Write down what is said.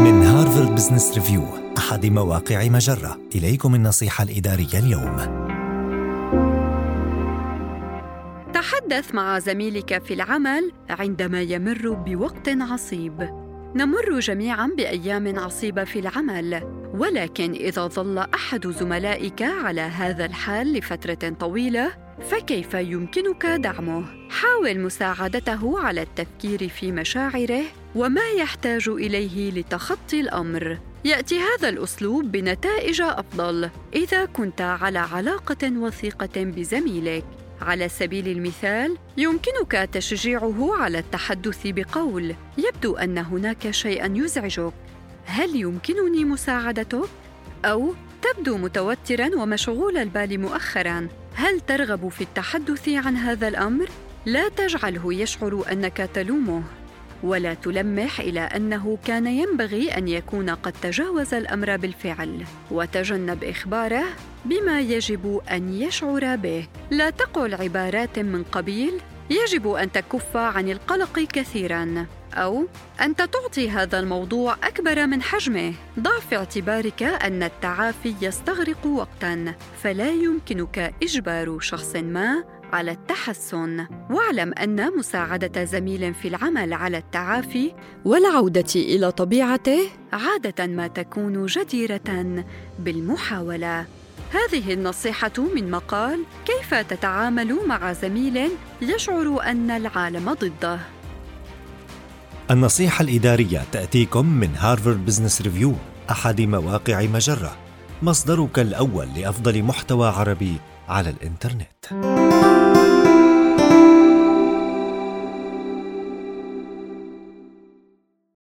من هارفارد بزنس ريفيو أحد مواقع مجرة. إليكم النصيحة الإدارية اليوم. تحدث مع زميلك في العمل عندما يمر بوقت عصيب. نمر جميعا بأيام عصيبة في العمل ولكن إذا ظل أحد زملائك على هذا الحال لفترة طويلة فكيف يمكنك دعمه؟ حاول مساعدته على التفكير في مشاعره وما يحتاج إليه لتخطي الأمر. يأتي هذا الأسلوب بنتائج أفضل إذا كنت على علاقة وثيقة بزميلك. على سبيل المثال يمكنك تشجيعه على التحدث بقول يبدو أن هناك شيئا يزعجك. هل يمكنني مساعدتك؟ أو تبدو متوترا ومشغول البال مؤخرا. هل ترغب في التحدث عن هذا الأمر؟ لا تجعله يشعر أنك تلومه. ولا تلمح إلى أنه كان ينبغي أن يكون قد تجاوز الأمر بالفعل وتجنب إخباره بما يجب أن يشعر به. لا تقل عبارات من قبيل يجب أن تكف عن القلق كثيرا أو انت تعطي هذا الموضوع أكبر من حجمه. ضع في اعتبارك أن التعافي يستغرق وقتا فلا يمكنك إجبار شخص ما على التحسن. واعلم أن مساعدة زميل في العمل على التعافي والعودة إلى طبيعته عادة ما تكون جديرة بالمحاولة. هذه النصيحة من مقال كيف تتعامل مع زميل يشعر أن العالم ضده? النصيحة الإدارية تأتيكم من هارفارد بزنس ريفيو أحد مواقع مجرة مصدرك الأول لأفضل محتوى عربي على الإنترنت.